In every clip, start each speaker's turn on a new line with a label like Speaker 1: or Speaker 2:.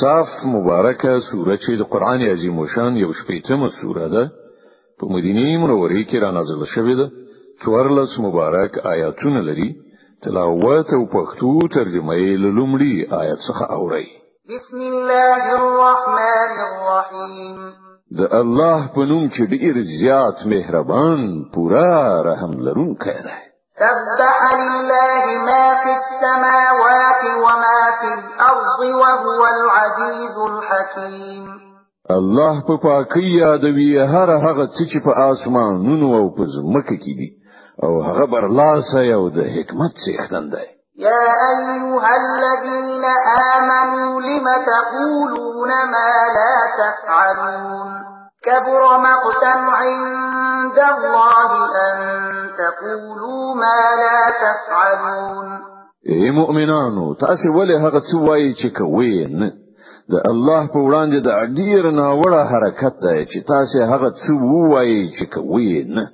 Speaker 1: صاف مبارکه سوره چې د قران عظیم شان یو شپیتمه سوره ده په مدینه منوره کې را نازل شوې ده څوارلس مبارک آیاتونه لري تلاوت او پښتو ترجمه یې لومړی آیت څخه اوري
Speaker 2: بسم الله الرحمن الرحیم
Speaker 1: د الله په نوم چې ډیر زیات مهربان پورا رحم لرونکی دی
Speaker 2: سبح لله ما في السماوات وما في الأرض وهو العزيز الحكيم
Speaker 1: الله په پاکي یادوي هر هغه چې په اسمان نونو او په ځمکه کې دي او هغه بر لاس یو د حکمت څښتن دی
Speaker 2: يا أيها الذين آمنوا لما تقولون ما لا تفعلون كبر مقتا عند الله أن تقولوا ما لا تفعلون اے إيه
Speaker 1: مؤمنانو تاسو ولې هغه څه وایي چې کوي نه د الله په وړاندې د ډیر ناوړه حرکت دی چې تاسو هغه څه
Speaker 2: وایي چې کوي نه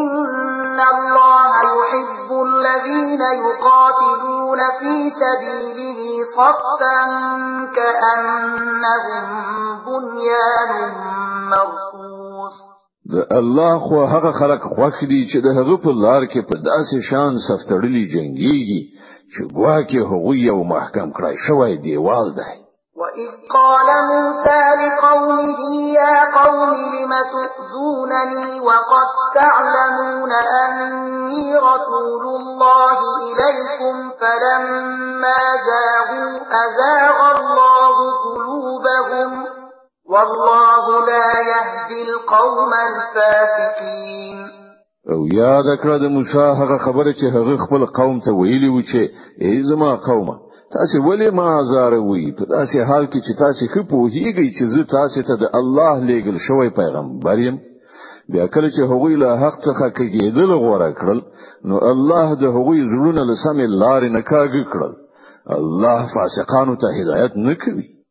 Speaker 2: ان الله يحب الذين يقاتلون في سبيله صفا كأنهم بنيان
Speaker 1: مرصوص د الله خو هغه خلق خوښ دي چې ده هغه په لار کې په داسې شان سفتړلي جنگيږي چې ګواکې هغه یو محکم کړای شوی دی والده
Speaker 2: وَإِذْ قَالَ مُوسَى لِقَوْمِهِ يَا قَوْمِ لِمَ تُؤْذُونَنِي وَقَدْ تَعْلَمُونَ أَنِّي رَسُولُ اللَّهِ إِلَيْكُمْ فَلَمَّا زَاغُوا أَزَاغَ اللَّهُ قُلُوبَهُمْ وَاللَّهُ القوم الفاسقين
Speaker 1: او یاد کړه د موسی هغه خبره چې هغه خپل قوم ته ویلی و چې ای زما قومه تاسو ولې ما زاروي په داسې حال کې چې تاسو خپو هیږي چې زه تاسو ته د الله لېګل شوی پیغمبر یم بیا کله چې هغوی له حق څخه کېدل غوړه کړل نو الله د هغوی زړونه له سمې لارې نه کاږي کړل الله فاسقانو ته هدایت نکوي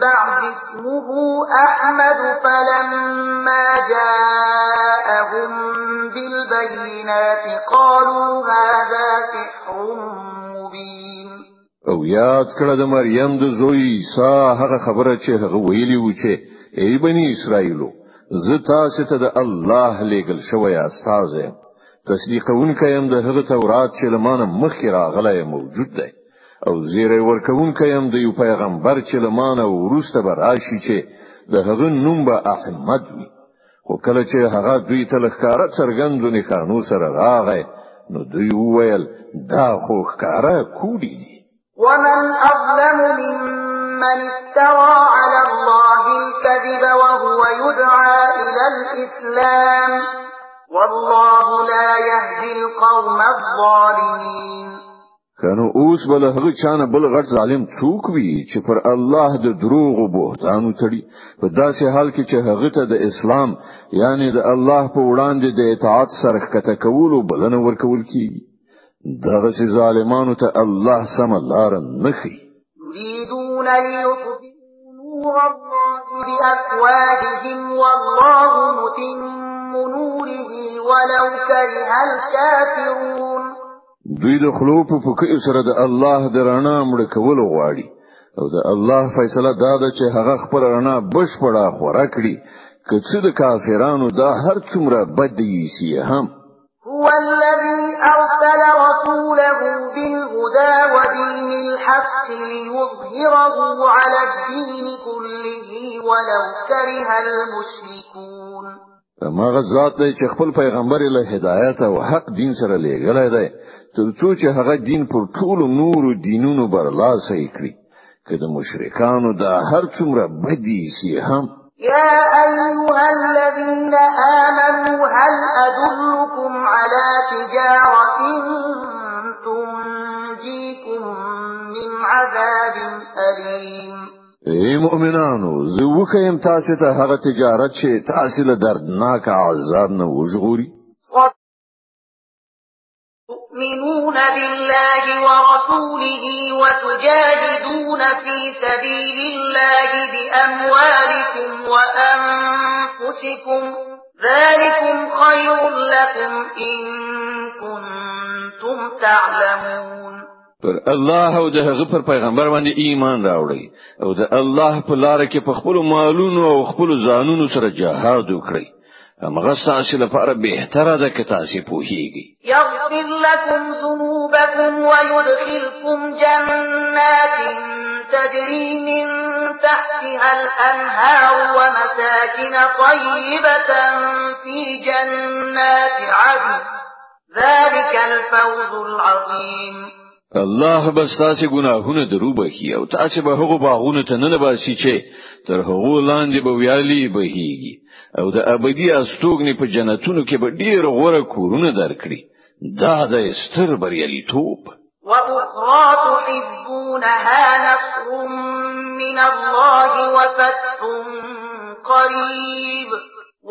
Speaker 2: بعد اسمه أحمد فلما جاءهم بالبينات قالوا هذا سحر مبين
Speaker 1: او
Speaker 2: یاد کړه د مریم
Speaker 1: د زوی عیسا هغه خبره چې هغه ویلی و چې ای بنی اسرائیل زه تاسو ته د الله لګل شوی استاد تصدیقونکې هم د هغه تورات چې لمانه مخکې راغلی موجود دی او زیره ورکون کیم د یو پیغمبر چې لمانه ورسته براشي چې د هغه نوم به احمد وي خو کله چې هغه دوی ته لخکاره څرګندونه کانو سره راغی نو دوی وویل دا خو ښکاره کوډی
Speaker 2: دي ومن اظلم ممن افترى على الله الكذب وهو يدعى الى الاسلام والله لا يهدي القوم الظالمين
Speaker 1: کنو اوس بل هغه چانه بل غټ ظالم څوک وي چې پر الله د دروغ او بهتانو تړي په داسې حال کې چې هغه ته د اسلام یعنی د الله په وړاندې د اطاعت سره کته کول او بلنه ورکول کیږي دغه سي ظالمانو ته
Speaker 2: الله
Speaker 1: سم لار نه خي يريدون ليطفئوا نور الله بأفواههم والله متم نوره ولو كره الكافرون دوی د خلو په پکې سره د الله د رڼا مړ کول غواړي او د الله فیصله دا ده چې هغه خپل رڼا بشپړه خورا کړي کڅه د کافرانو دا هر څومره بد یې هم
Speaker 2: هو الذي أرسل رسوله بالهدى ودين الحق ليظهره على الدين كله ولو كره المشركون
Speaker 1: مغه ذات دی چې خپل پیغمبر له هدایت او حق دین سره لېږلی دی ترڅو چې هغه دین پر ټولو نورو دینونو برلاسی کړي که د مشرکانو دا هر څومره بدی سي هم
Speaker 2: يا أيها الذين آمنوا هل أدلكم على تجارة تنجيكم من عذاب أليم اي
Speaker 1: مؤمنانو زوکه يم تاسو ته هغه تجارت چې تاسو له دردناک عذاب نه وژغوري
Speaker 2: تؤمنون بالله ورسوله وتجاهدون في سبيل الله بأموالكم وأنفسكم ذلكم خير لكم إن كنتم تعلمون
Speaker 1: پر الله او د هغه پر پیغمبر باندې ایمان راوړي او د الله په لار کې په خپل مالونو او خپل ځانونو سره جهاد وکړي هغه ساسي لپاره به تر ده کې تاسو پوهیږي
Speaker 2: یغفر لكم ذنوبكم ويدخلكم جنات تجري من تحتها الأنهار ومساكن طيبة في جنات عدن ذلك الفوز العظيم
Speaker 1: الله به ستاسو ګناهونه درو بخي او تاسو به هغه باغونه ته نه باسي چې تر هغه لاندې به ویالي بهيږي او د ابدي استوګنې په جنتونو کې به ډیر غوره کورونه درکړي دا د ستر بریالیتوب
Speaker 2: وأخرى تحبونها نصر من الله وفتح قريب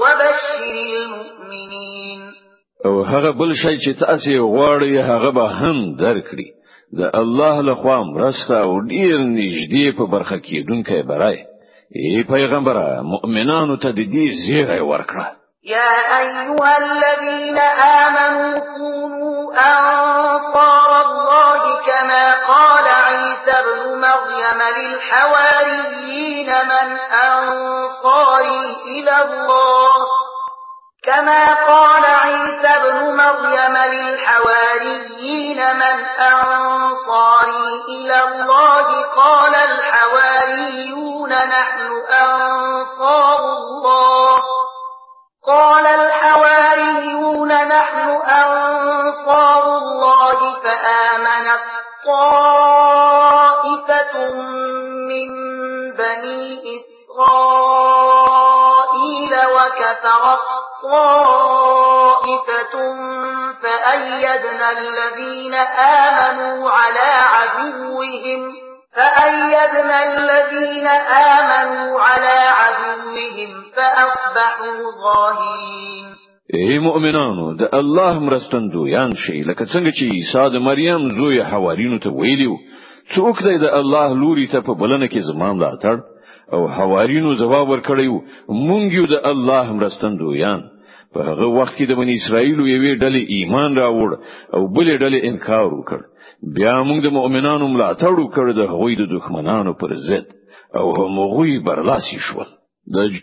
Speaker 2: وبشر المؤمنين
Speaker 1: او هغه بل شي چې تاسو غواړئ هغه به هم درکړي د الله لخوا مرسته او ډیر نږدې په برخه کې دونکو برای ای پیغمبره مؤمنانو ته د دې زیری ورکړه
Speaker 2: یا ایو الذین آمنو كونوا أنصار الله کما قال عیسی ابن مریم للحواریین من أنصاري الی الله کما قال عیسی مريم للحواريين من أنصاري إلى الله قال الحواريون نحن أنصار الله قال الحواريون نحن أنصار الله فآمن طائفة من بني إسرائيل وكفر الطائفة طَائِفَةٌ فَأَيَّدْنَا الَّذِينَ آمَنُوا عَلَى عَدُوِّهِمْ فَأَيَّدْنَا الَّذِينَ آمَنُوا عَلى عَدُوِّهِمْ فَأَصْبَحُوا ظَاهِرِينَ اے مؤمنانو
Speaker 1: د الله مرستندو یان شي لکه څنګه چې ساده مریم زوی حوارینو ته ویلیو څوک د الله لوري ته په بلنه کې زمام لاټړ او حوارینو جواب ورکړیو مونږ یو د الله مرستندو یان په هغه وخت کې د بنی اسرائیل یوې ډلې ایمان راوړ او بلې ډلې انکار وکړ بیا موږ د مؤمنانو ملاتړ وکړ د هغوی د دښمنانو پر ضد او هم هغوی برلاسي شول د